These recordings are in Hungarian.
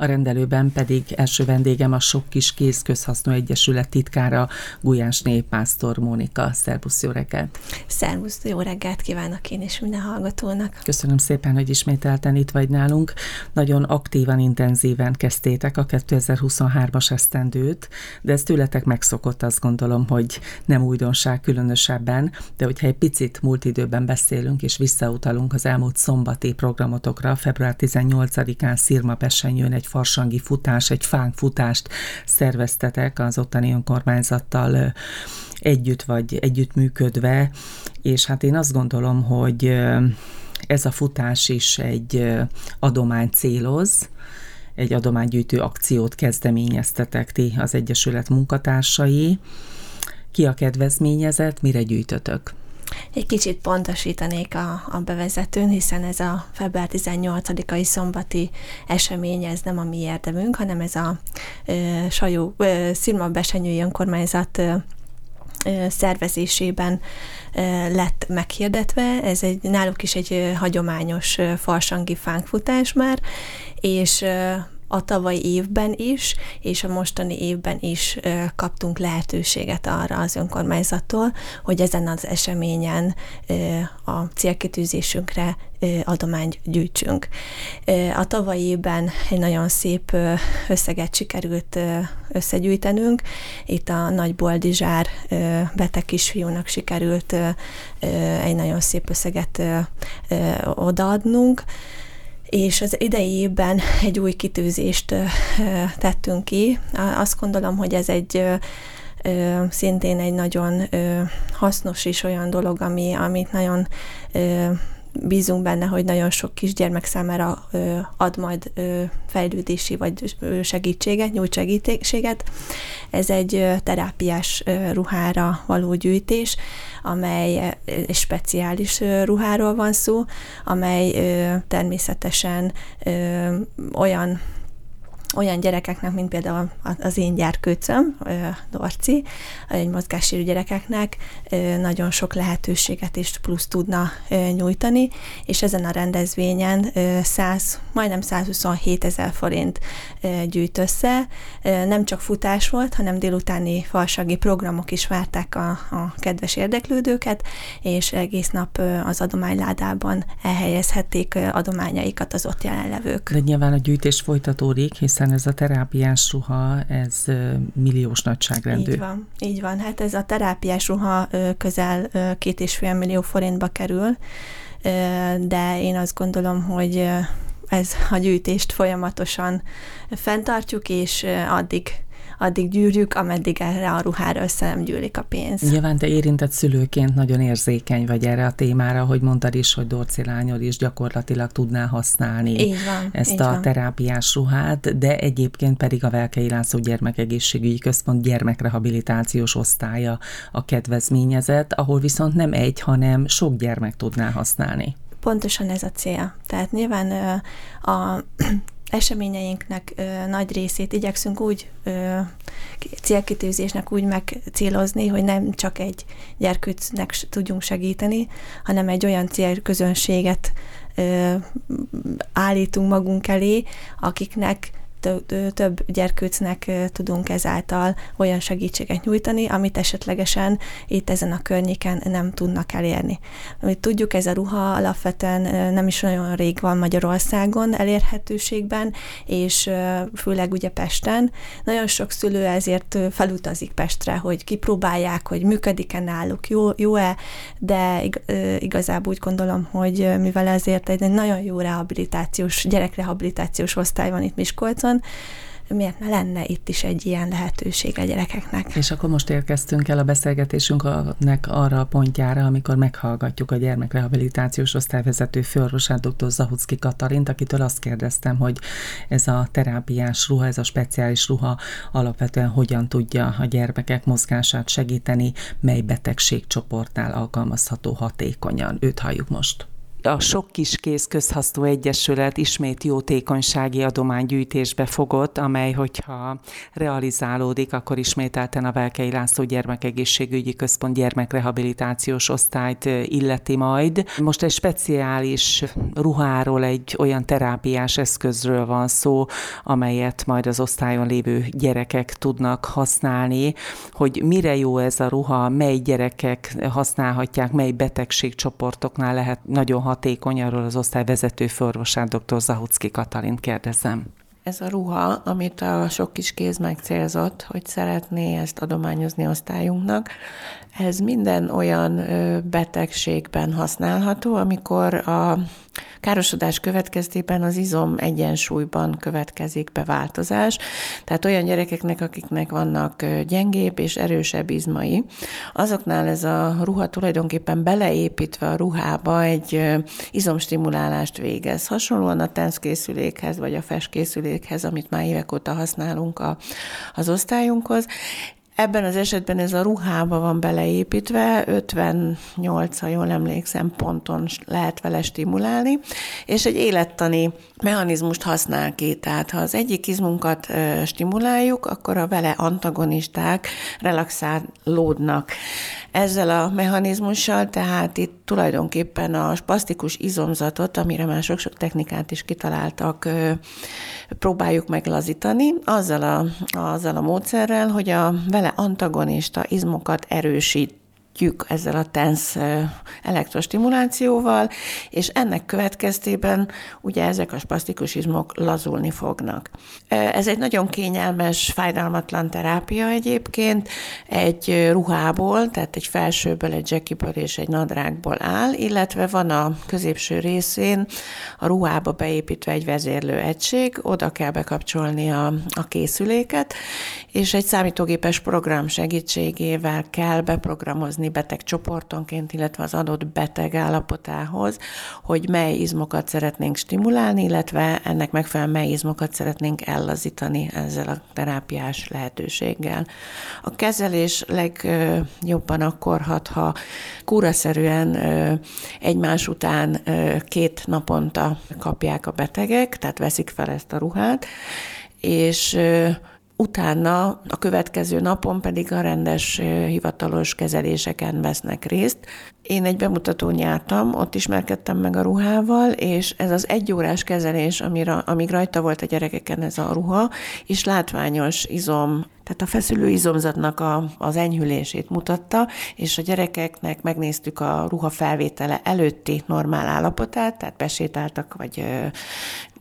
A rendelőben pedig első vendégem a Sok Kis Kéz Közhasznú Egyesület titkára Gulyás Néppásztor Mónika. Szervusz, jó reggelt! Szervusz, jó reggelt kívánok én és minden hallgatónak! Köszönöm szépen, hogy ismételten itt vagy nálunk. Nagyon aktívan, intenzíven kezdtétek a 2023-as esztendőt, de ez tőletek megszokott, azt gondolom, hogy nem újdonság különösebben, de hogyha egy picit múlt időben beszélünk és visszautalunk az elmúlt szombati programotokra, február 18-án Szirma Pesenyőn egy farsangi futás, egy fánkfutást szerveztetek az ottani önkormányzattal együtt vagy együttműködve, és hát én azt gondolom, hogy ez a futás is egy adomány céloz, egy adománygyűjtő akciót kezdeményeztetek ti az Egyesület munkatársai. Ki a kedvezményezett, mire gyűjtötök? Egy kicsit pontosítanék a, a bevezetőn, hiszen ez a február 18-ai szombati esemény, ez nem a mi érdemünk, hanem ez a ö, Sajó, ö, Szirma Besenyői Önkormányzat ö, szervezésében lett meghirdetve. Ez egy, náluk is egy hagyományos farsangi fánkfutás már, és a tavalyi évben is, és a mostani évben is kaptunk lehetőséget arra az önkormányzattól, hogy ezen az eseményen a célkitűzésünkre adományt gyűjtsünk. A tavalyi évben egy nagyon szép összeget sikerült összegyűjtenünk. Itt a Nagy Boldizsár beteg kisfiúnak sikerült egy nagyon szép összeget odaadnunk, és az idei évben egy új kitűzést tettünk ki. Azt gondolom, hogy ez egy szintén egy nagyon hasznos és olyan dolog, ami, amit nagyon bízunk benne, hogy nagyon sok kisgyermek számára ad majd fejlődési vagy segítséget, nyújt segítséget. Ez egy terápiás ruhára való gyűjtés, amely egy speciális ruháról van szó, amely természetesen olyan olyan gyerekeknek, mint például az én gyerkőcöm, Dorci, egy mozgássérű gyerekeknek nagyon sok lehetőséget és plusz tudna nyújtani, és ezen a rendezvényen 100, majdnem 127 ezer forint gyűjt össze. Nem csak futás volt, hanem délutáni falsagi programok is várták a, a kedves érdeklődőket, és egész nap az adományládában elhelyezhették adományaikat az ott jelenlevők. De nyilván a gyűjtés folytatódik, hiszen hiszen ez a terápiás ruha, ez milliós nagyságrendű. Így van, így van. Hát ez a terápiás ruha közel két és fél millió forintba kerül, de én azt gondolom, hogy ez a gyűjtést folyamatosan fenntartjuk, és addig addig gyűrjük, ameddig erre a ruhára össze nem gyűlik a pénz. Nyilván te érintett szülőként nagyon érzékeny vagy erre a témára, hogy mondtad is, hogy Dorci lányod is gyakorlatilag tudná használni így van, ezt így a van. terápiás ruhát, de egyébként pedig a Velkei László Gyermekegészségügyi Központ gyermekrehabilitációs osztálya a kedvezményezett, ahol viszont nem egy, hanem sok gyermek tudná használni. Pontosan ez a cél. Tehát nyilván a eseményeinknek ö, nagy részét igyekszünk úgy ö, célkitűzésnek úgy megcélozni, hogy nem csak egy gyerkőcnek tudjunk segíteni, hanem egy olyan célközönséget ö, állítunk magunk elé, akiknek több gyerkőcnek tudunk ezáltal olyan segítséget nyújtani, amit esetlegesen itt ezen a környéken nem tudnak elérni. Amit tudjuk, ez a ruha alapvetően nem is olyan rég van Magyarországon elérhetőségben, és főleg ugye Pesten. Nagyon sok szülő ezért felutazik Pestre, hogy kipróbálják, hogy működik-e náluk, jó, jó-e, de igazából úgy gondolom, hogy mivel ezért egy nagyon jó rehabilitációs, gyerekrehabilitációs osztály van itt Miskolcon, van, miért ne lenne itt is egy ilyen lehetőség a gyerekeknek. És akkor most érkeztünk el a beszélgetésünknek arra a pontjára, amikor meghallgatjuk a gyermekrehabilitációs osztályvezető főorvosát, dr. Zahucki Katarint, akitől azt kérdeztem, hogy ez a terápiás ruha, ez a speciális ruha alapvetően hogyan tudja a gyermekek mozgását segíteni, mely betegségcsoportnál alkalmazható hatékonyan. Őt halljuk most. A Sok Kiskész Közhasznú Egyesület ismét jótékonysági adománygyűjtésbe fogott, amely, hogyha realizálódik, akkor ismételten a Velkei László Gyermekegészségügyi Központ gyermekrehabilitációs osztályt illeti majd. Most egy speciális ruháról, egy olyan terápiás eszközről van szó, amelyet majd az osztályon lévő gyerekek tudnak használni, hogy mire jó ez a ruha, mely gyerekek használhatják, mely betegségcsoportoknál lehet nagyon hatékony, arról az osztály vezető forvosát, dr. Zahucki Katalin kérdezem. Ez a ruha, amit a sok kis kéz megcélzott, hogy szeretné ezt adományozni osztályunknak, ez minden olyan betegségben használható, amikor a károsodás következtében az izom egyensúlyban következik be változás. Tehát olyan gyerekeknek, akiknek vannak gyengébb és erősebb izmai, azoknál ez a ruha tulajdonképpen beleépítve a ruhába egy izomstimulálást végez. Hasonlóan a tenszkészülékhez vagy a festkészülékhez, amit már évek óta használunk a, az osztályunkhoz, Ebben az esetben ez a ruhába van beleépítve, 58, ha jól emlékszem, ponton lehet vele stimulálni, és egy élettani mechanizmust használ ki. Tehát ha az egyik izmunkat stimuláljuk, akkor a vele antagonisták relaxálódnak. Ezzel a mechanizmussal, tehát itt tulajdonképpen a spasztikus izomzatot, amire már sok-sok technikát is kitaláltak, próbáljuk meglazítani, azzal a, azzal a módszerrel, hogy a vele antagonista izmokat erősít segítjük ezzel a TENS elektrostimulációval, és ennek következtében ugye ezek a spasztikus izmok lazulni fognak. Ez egy nagyon kényelmes, fájdalmatlan terápia egyébként, egy ruhából, tehát egy felsőből, egy jackiből és egy nadrágból áll, illetve van a középső részén a ruhába beépítve egy vezérlő egység, oda kell bekapcsolni a, a készüléket, és egy számítógépes program segítségével kell beprogramozni beteg csoportonként, illetve az adott beteg állapotához, hogy mely izmokat szeretnénk stimulálni, illetve ennek megfelelően mely izmokat szeretnénk ellazítani ezzel a terápiás lehetőséggel. A kezelés legjobban akkor hat, ha kúraszerűen egymás után két naponta kapják a betegek, tehát veszik fel ezt a ruhát, és utána a következő napon pedig a rendes hivatalos kezeléseken vesznek részt. Én egy bemutatón jártam, ott ismerkedtem meg a ruhával, és ez az egyórás kezelés, amire, amíg rajta volt a gyerekeken ez a ruha, és látványos izom tehát a feszülő izomzatnak a, az enyhülését mutatta, és a gyerekeknek megnéztük a ruha felvétele előtti normál állapotát, tehát besétáltak, vagy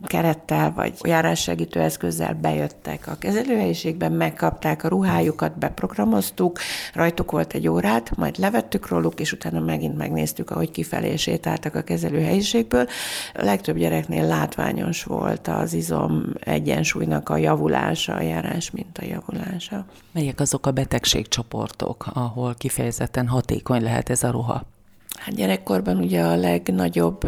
kerettel, vagy járássegítő eszközzel bejöttek a kezelőhelyiségben, megkapták a ruhájukat, beprogramoztuk, rajtuk volt egy órát, majd levettük róluk, és utána megint megnéztük, ahogy kifelé sétáltak a kezelőhelyiségből. A legtöbb gyereknél látványos volt az izom egyensúlynak a javulása, a járás mint a javulása. Melyek azok a betegségcsoportok, ahol kifejezetten hatékony lehet ez a ruha? Hát gyerekkorban ugye a legnagyobb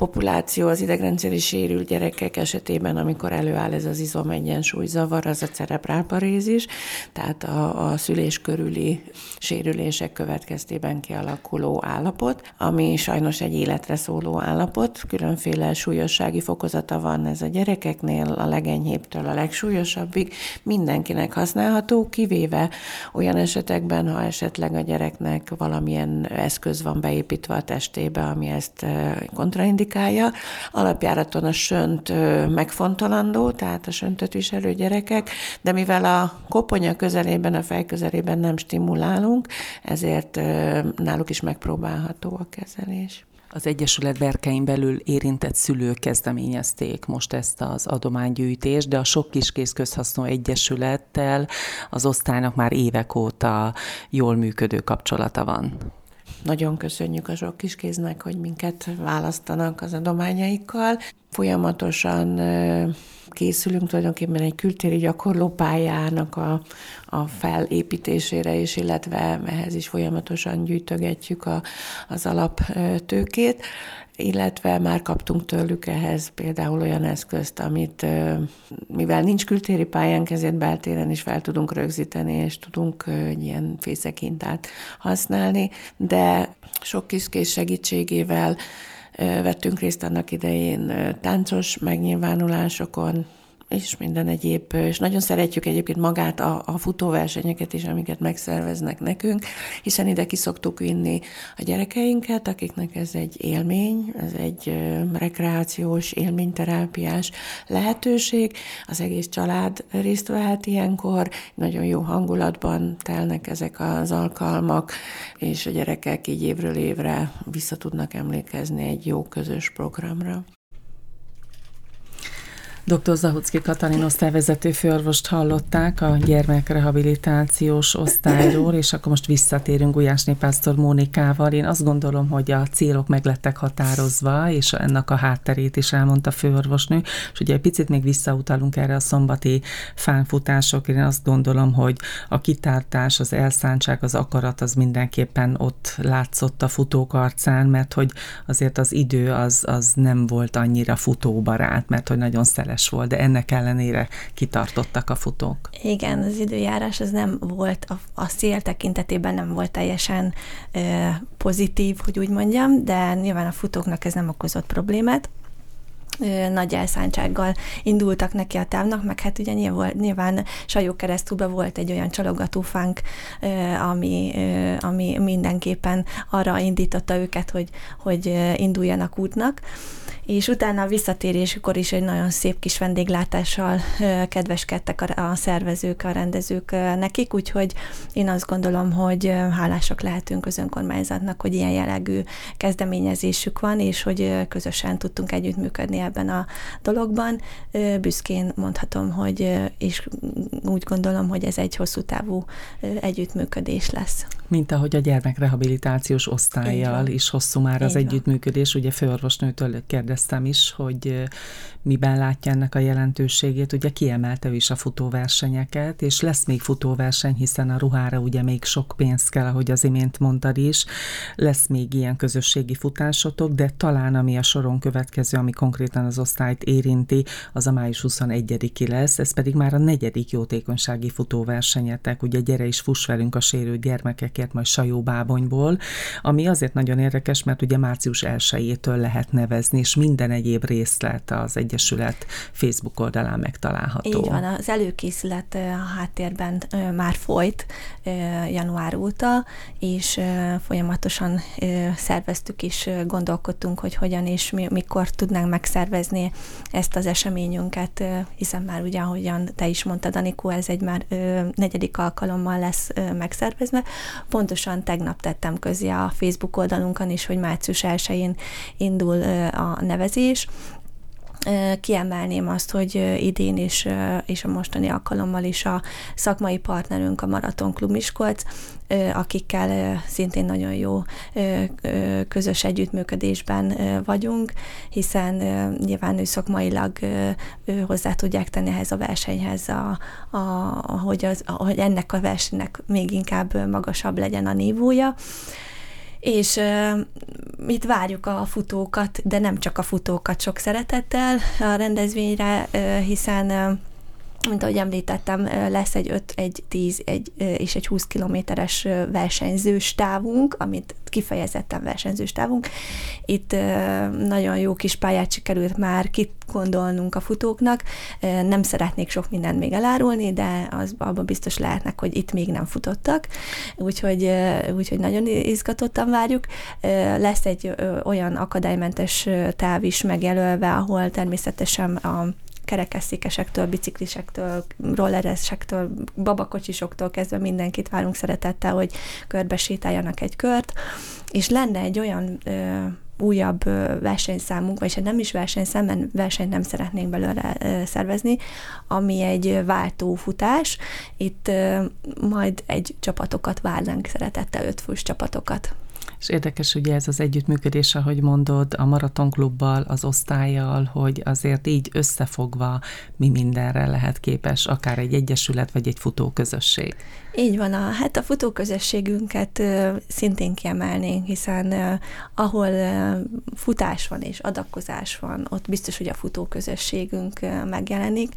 populáció az idegrendszeri sérült gyerekek esetében, amikor előáll ez az izom egyensúly zavar, az a cerebrálparézis, tehát a, a szülés körüli sérülések következtében kialakuló állapot, ami sajnos egy életre szóló állapot, különféle súlyossági fokozata van ez a gyerekeknél, a legenyhébbtől a legsúlyosabbig, mindenkinek használható, kivéve olyan esetekben, ha esetleg a gyereknek valamilyen eszköz van beépítve a testébe, ami ezt kontraindikálja. Alapjáraton a sönt megfontolandó, tehát a söntöt viselő gyerekek, de mivel a koponya közelében, a fej közelében nem stimulálunk, ezért náluk is megpróbálható a kezelés. Az Egyesület berkein belül érintett szülők kezdeményezték most ezt az adománygyűjtést, de a Sok Kiskész Közhasznú Egyesülettel az osztálynak már évek óta jól működő kapcsolata van. Nagyon köszönjük a sok kiskéznek, hogy minket választanak az adományaikkal. Folyamatosan készülünk tulajdonképpen egy kültéri gyakorlópályának a, a felépítésére is, illetve ehhez is folyamatosan gyűjtögetjük a, az alaptőkét illetve már kaptunk tőlük ehhez például olyan eszközt, amit mivel nincs kültéri pályánk, ezért beltéren is fel tudunk rögzíteni, és tudunk ilyen fészekintát használni, de sok kiskés segítségével vettünk részt annak idején táncos megnyilvánulásokon, és minden egyéb, és nagyon szeretjük egyébként magát a, a futóversenyeket is, amiket megszerveznek nekünk, hiszen ide ki szoktuk vinni a gyerekeinket, akiknek ez egy élmény, ez egy rekreációs, élményterápiás lehetőség. Az egész család részt vehet ilyenkor, nagyon jó hangulatban telnek ezek az alkalmak, és a gyerekek így évről évre vissza tudnak emlékezni egy jó közös programra. Dr. Zahucki Katalin osztályvezető főorvost hallották a gyermekrehabilitációs osztályról, és akkor most visszatérünk Gulyásné Pásztor Mónikával. Én azt gondolom, hogy a célok meglettek határozva, és ennek a hátterét is elmondta főorvosnő, és ugye egy picit még visszautalunk erre a szombati fánfutások. Én azt gondolom, hogy a kitartás, az elszántság, az akarat az mindenképpen ott látszott a futók arcán, mert hogy azért az idő az, az nem volt annyira futóbarát, mert hogy nagyon szeles sikeres volt, de ennek ellenére kitartottak a futók. Igen, az időjárás az nem volt, a, a szél tekintetében nem volt teljesen ö, pozitív, hogy úgy mondjam, de nyilván a futóknak ez nem okozott problémát nagy elszántsággal indultak neki a távnak, meg hát ugye nyilván, nyilván Sajó keresztúba volt egy olyan csalogatófánk, ami, ami mindenképpen arra indította őket, hogy, hogy induljanak útnak. És utána a visszatérésükor is egy nagyon szép kis vendéglátással kedveskedtek a szervezők, a rendezők nekik, úgyhogy én azt gondolom, hogy hálásak lehetünk az önkormányzatnak, hogy ilyen jellegű kezdeményezésük van, és hogy közösen tudtunk együttműködni ebben a dologban. Büszkén mondhatom, hogy és úgy gondolom, hogy ez egy hosszú távú együttműködés lesz. Mint ahogy a gyermekrehabilitációs osztályjal is hosszú már az együttműködés, ugye főorvosnőtől kérdez kérdeztem is, hogy miben látja ennek a jelentőségét. Ugye kiemelte ő is a futóversenyeket, és lesz még futóverseny, hiszen a ruhára ugye még sok pénz kell, ahogy az imént mondtad is. Lesz még ilyen közösségi futásotok, de talán ami a soron következő, ami konkrétan az osztályt érinti, az a május 21-i lesz, ez pedig már a negyedik jótékonysági futóversenyetek. Ugye gyere is fuss velünk a sérült gyermekekért, majd Sajó Bábonyból, ami azért nagyon érdekes, mert ugye március 1-től lehet nevezni, és minden egyéb részlet az Egyesület Facebook oldalán megtalálható. Így van, az előkészület a háttérben már folyt január óta, és folyamatosan szerveztük és gondolkodtunk, hogy hogyan és mikor tudnánk megszervezni ezt az eseményünket, hiszen már ugye, ahogyan te is mondtad, Anikó, ez egy már negyedik alkalommal lesz megszervezve. Pontosan tegnap tettem közé a Facebook oldalunkon is, hogy március 1-én indul a nevezés, Kiemelném azt, hogy idén is, és a mostani alkalommal is a szakmai partnerünk, a Maraton Klub Miskolc, akikkel szintén nagyon jó közös együttműködésben vagyunk, hiszen nyilván ő szakmailag hozzá tudják tenni ehhez a versenyhez, a, a, hogy, az, hogy ennek a versenynek még inkább magasabb legyen a nívója és uh, itt várjuk a futókat, de nem csak a futókat sok szeretettel a rendezvényre, uh, hiszen uh, mint ahogy említettem, lesz egy 5, egy 10 egy, és egy 20 kilométeres versenyzős távunk, amit kifejezetten versenyzős távunk. Itt nagyon jó kis pályát sikerült már gondolnunk a futóknak. Nem szeretnék sok mindent még elárulni, de az, abban biztos lehetnek, hogy itt még nem futottak, úgyhogy, úgyhogy nagyon izgatottan várjuk. Lesz egy olyan akadálymentes táv is megjelölve, ahol természetesen a kerekesszékesektől, biciklisektől, rolleresektől, babakocsisoktól kezdve mindenkit várunk szeretettel, hogy körbe sétáljanak egy kört, és lenne egy olyan ö, újabb versenyszámunk, vagy ha nem is versenyszám, mert versenyt nem szeretnénk belőle szervezni, ami egy váltófutás. Itt majd egy csapatokat várnánk szeretettel, ötfős csapatokat. És érdekes ugye ez az együttműködés, ahogy mondod, a maratonklubbal, az osztályjal, hogy azért így összefogva mi mindenre lehet képes, akár egy egyesület, vagy egy futóközösség. Így van, a, hát a futóközösségünket uh, szintén kiemelnénk, hiszen uh, ahol uh, futás van és adakozás van, ott biztos, hogy a futóközösségünk uh, megjelenik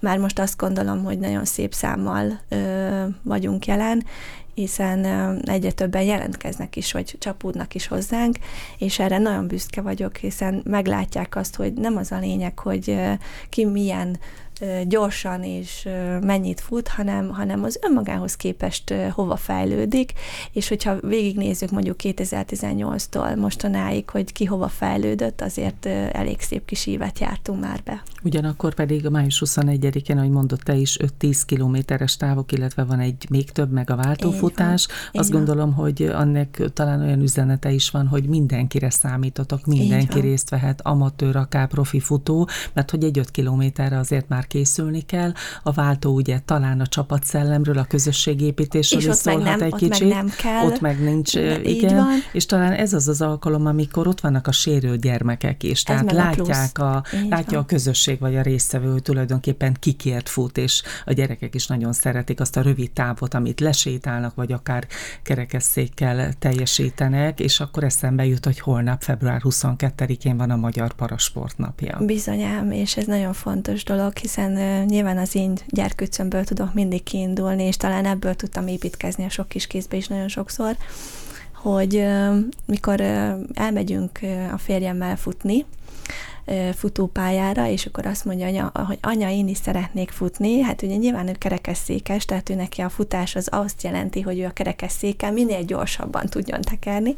már most azt gondolom, hogy nagyon szép számmal ö, vagyunk jelen, hiszen egyre többen jelentkeznek is, vagy csapódnak is hozzánk, és erre nagyon büszke vagyok, hiszen meglátják azt, hogy nem az a lényeg, hogy ki milyen gyorsan és mennyit fut, hanem, hanem az önmagához képest hova fejlődik, és hogyha végignézzük mondjuk 2018-tól mostanáig, hogy ki hova fejlődött, azért elég szép kis évet jártunk már be. Ugyanakkor pedig a május 21-én, ahogy mondott te is, 5-10 kilométeres távok, illetve van egy még több meg a váltófutás. Így van, Azt gondolom, van. hogy annak talán olyan üzenete is van, hogy mindenkire számítotok, mindenki részt vehet, amatőr, akár profi futó, mert hogy egy 5 kilométerre azért már készülni kell. A váltó ugye talán a csapatszellemről, a közösségépítésről és is szólhat nem, egy ott kicsit. Meg nem kell. Ott meg nincs, De igen. Van. És talán ez az az alkalom, amikor ott vannak a sérült gyermekek is. Tehát látják a, a, látja a közösség vagy a résztvevő, hogy tulajdonképpen kikért fut, és a gyerekek is nagyon szeretik azt a rövid távot, amit lesétálnak, vagy akár kerekesszékkel teljesítenek, és akkor eszembe jut, hogy holnap, február 22-én van a Magyar Parasport napja. Bizonyám, és ez nagyon fontos dolog, hiszen hiszen nyilván az én gyerkőcömből tudok mindig kiindulni, és talán ebből tudtam építkezni a sok kis kézbe is nagyon sokszor, hogy mikor elmegyünk a férjemmel futni, futópályára, és akkor azt mondja anya, hogy anya, én is szeretnék futni. Hát ugye nyilván ő kerekesszékes, tehát ő neki a futás az azt jelenti, hogy ő a kerekesszéken minél gyorsabban tudjon tekerni,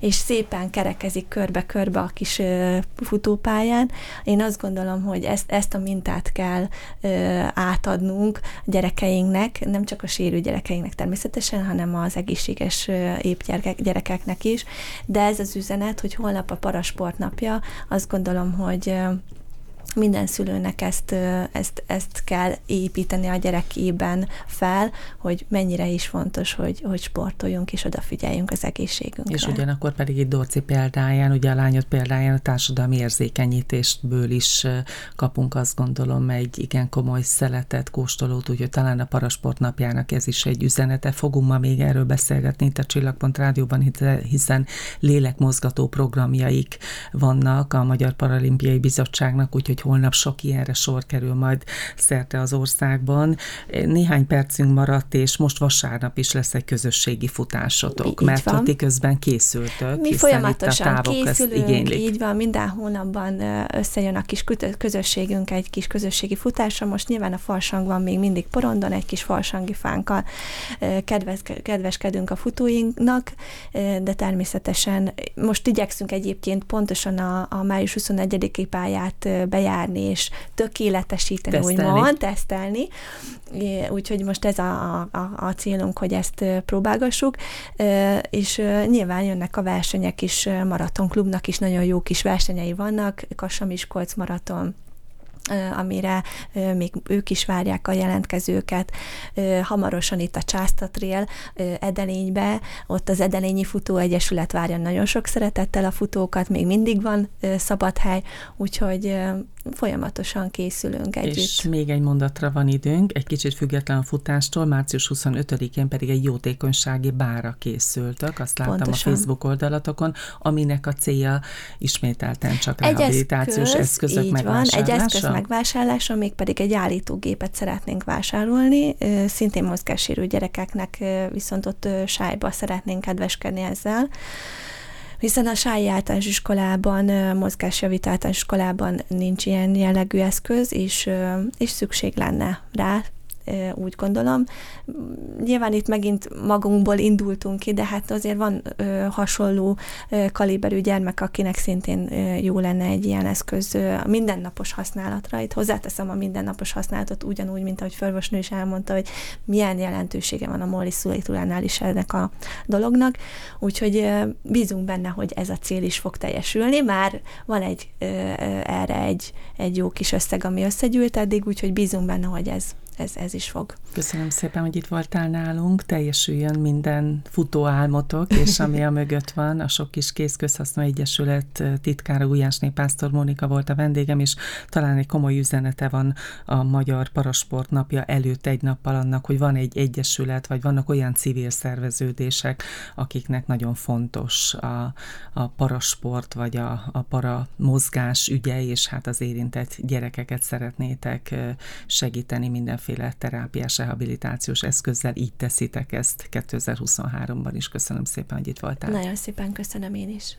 és szépen kerekezik körbe-körbe a kis futópályán. Én azt gondolom, hogy ezt, ezt a mintát kell átadnunk a gyerekeinknek, nem csak a sérő gyerekeinknek természetesen, hanem az egészséges épp gyerekeknek is, de ez az üzenet, hogy holnap a parasport napja, azt gondolom, hogy minden szülőnek ezt, ezt, ezt kell építeni a gyerekében fel, hogy mennyire is fontos, hogy, hogy sportoljunk és odafigyeljünk az egészségünkre. És ugyanakkor pedig egy Dorci példáján, ugye a lányod példáján a társadalmi érzékenyítésből is kapunk azt gondolom egy igen komoly szeletet, kóstolót, úgyhogy talán a Parasport napjának ez is egy üzenete. Fogunk ma még erről beszélgetni itt a Csillagpont Rádióban, hiszen lélekmozgató programjaik vannak a Magyar Paralimpiai Bizottságnak, úgyhogy holnap sok ilyenre sor kerül majd szerte az országban. Néhány percünk maradt, és most vasárnap is lesz egy közösségi futásotok, így mert van. ti közben készültök. Mi folyamatosan készülünk, így van, minden hónapban összejön a kis közösségünk egy kis közösségi futásra. Most nyilván a farsang van még mindig porondon, egy kis farsangi fánkkal kedves, kedveskedünk a futóinknak, de természetesen most igyekszünk egyébként pontosan a, a május 21-i pályát bejárni, járni, és tökéletesíteni, tesztelni. úgymond, tesztelni. Úgyhogy most ez a, a, a célunk, hogy ezt próbálgassuk, és nyilván jönnek a versenyek is, maratonklubnak is nagyon jó kis versenyei vannak, Kassamiskolc maraton, amire még ők is várják a jelentkezőket. Hamarosan itt a Császtatriel Edelénybe, ott az Edelényi Futó Egyesület várja nagyon sok szeretettel a futókat, még mindig van szabad hely, úgyhogy folyamatosan készülünk együtt. És még egy mondatra van időnk, egy kicsit független a futástól, március 25-én pedig egy jótékonysági bára készültök, azt láttam Pontosan. a Facebook oldalatokon, aminek a célja ismételten csak egy rehabilitációs eszköz, eszközök megvásárlása. Van, egy eszköz megvásárlása, még pedig egy állítógépet szeretnénk vásárolni, szintén mozgássérű gyerekeknek viszont ott sájba szeretnénk kedveskedni ezzel. Hiszen a Sályi általános iskolában, mozgásjavító általános iskolában nincs ilyen jellegű eszköz, és, és szükség lenne rá, úgy gondolom. Nyilván itt megint magunkból indultunk ki, de hát azért van ö, hasonló ö, kaliberű gyermek, akinek szintén ö, jó lenne egy ilyen eszköz ö, a mindennapos használatra. Itt hozzáteszem a mindennapos használatot ugyanúgy, mint ahogy Förvosnő is elmondta, hogy milyen jelentősége van a Molly Szulajtulánál is ennek a dolognak. Úgyhogy ö, bízunk benne, hogy ez a cél is fog teljesülni. Már van egy ö, erre egy, egy jó kis összeg, ami összegyűlt eddig, úgyhogy bízunk benne, hogy ez ez, ez is fog. Köszönöm szépen, hogy itt voltál nálunk, teljesüljön minden futó álmotok, és ami a mögött van, a sok kis kész közhasznú egyesület titkára Ujjásné Pásztor Mónika volt a vendégem, és talán egy komoly üzenete van a Magyar Parasport napja előtt egy nappal annak, hogy van egy egyesület, vagy vannak olyan civil szerveződések, akiknek nagyon fontos a, a parasport, vagy a, a para mozgás ügye, és hát az érintett gyerekeket szeretnétek segíteni mindenféle terápiás rehabilitációs eszközzel, így teszitek ezt 2023-ban is. Köszönöm szépen, hogy itt voltál. Nagyon szépen köszönöm én is.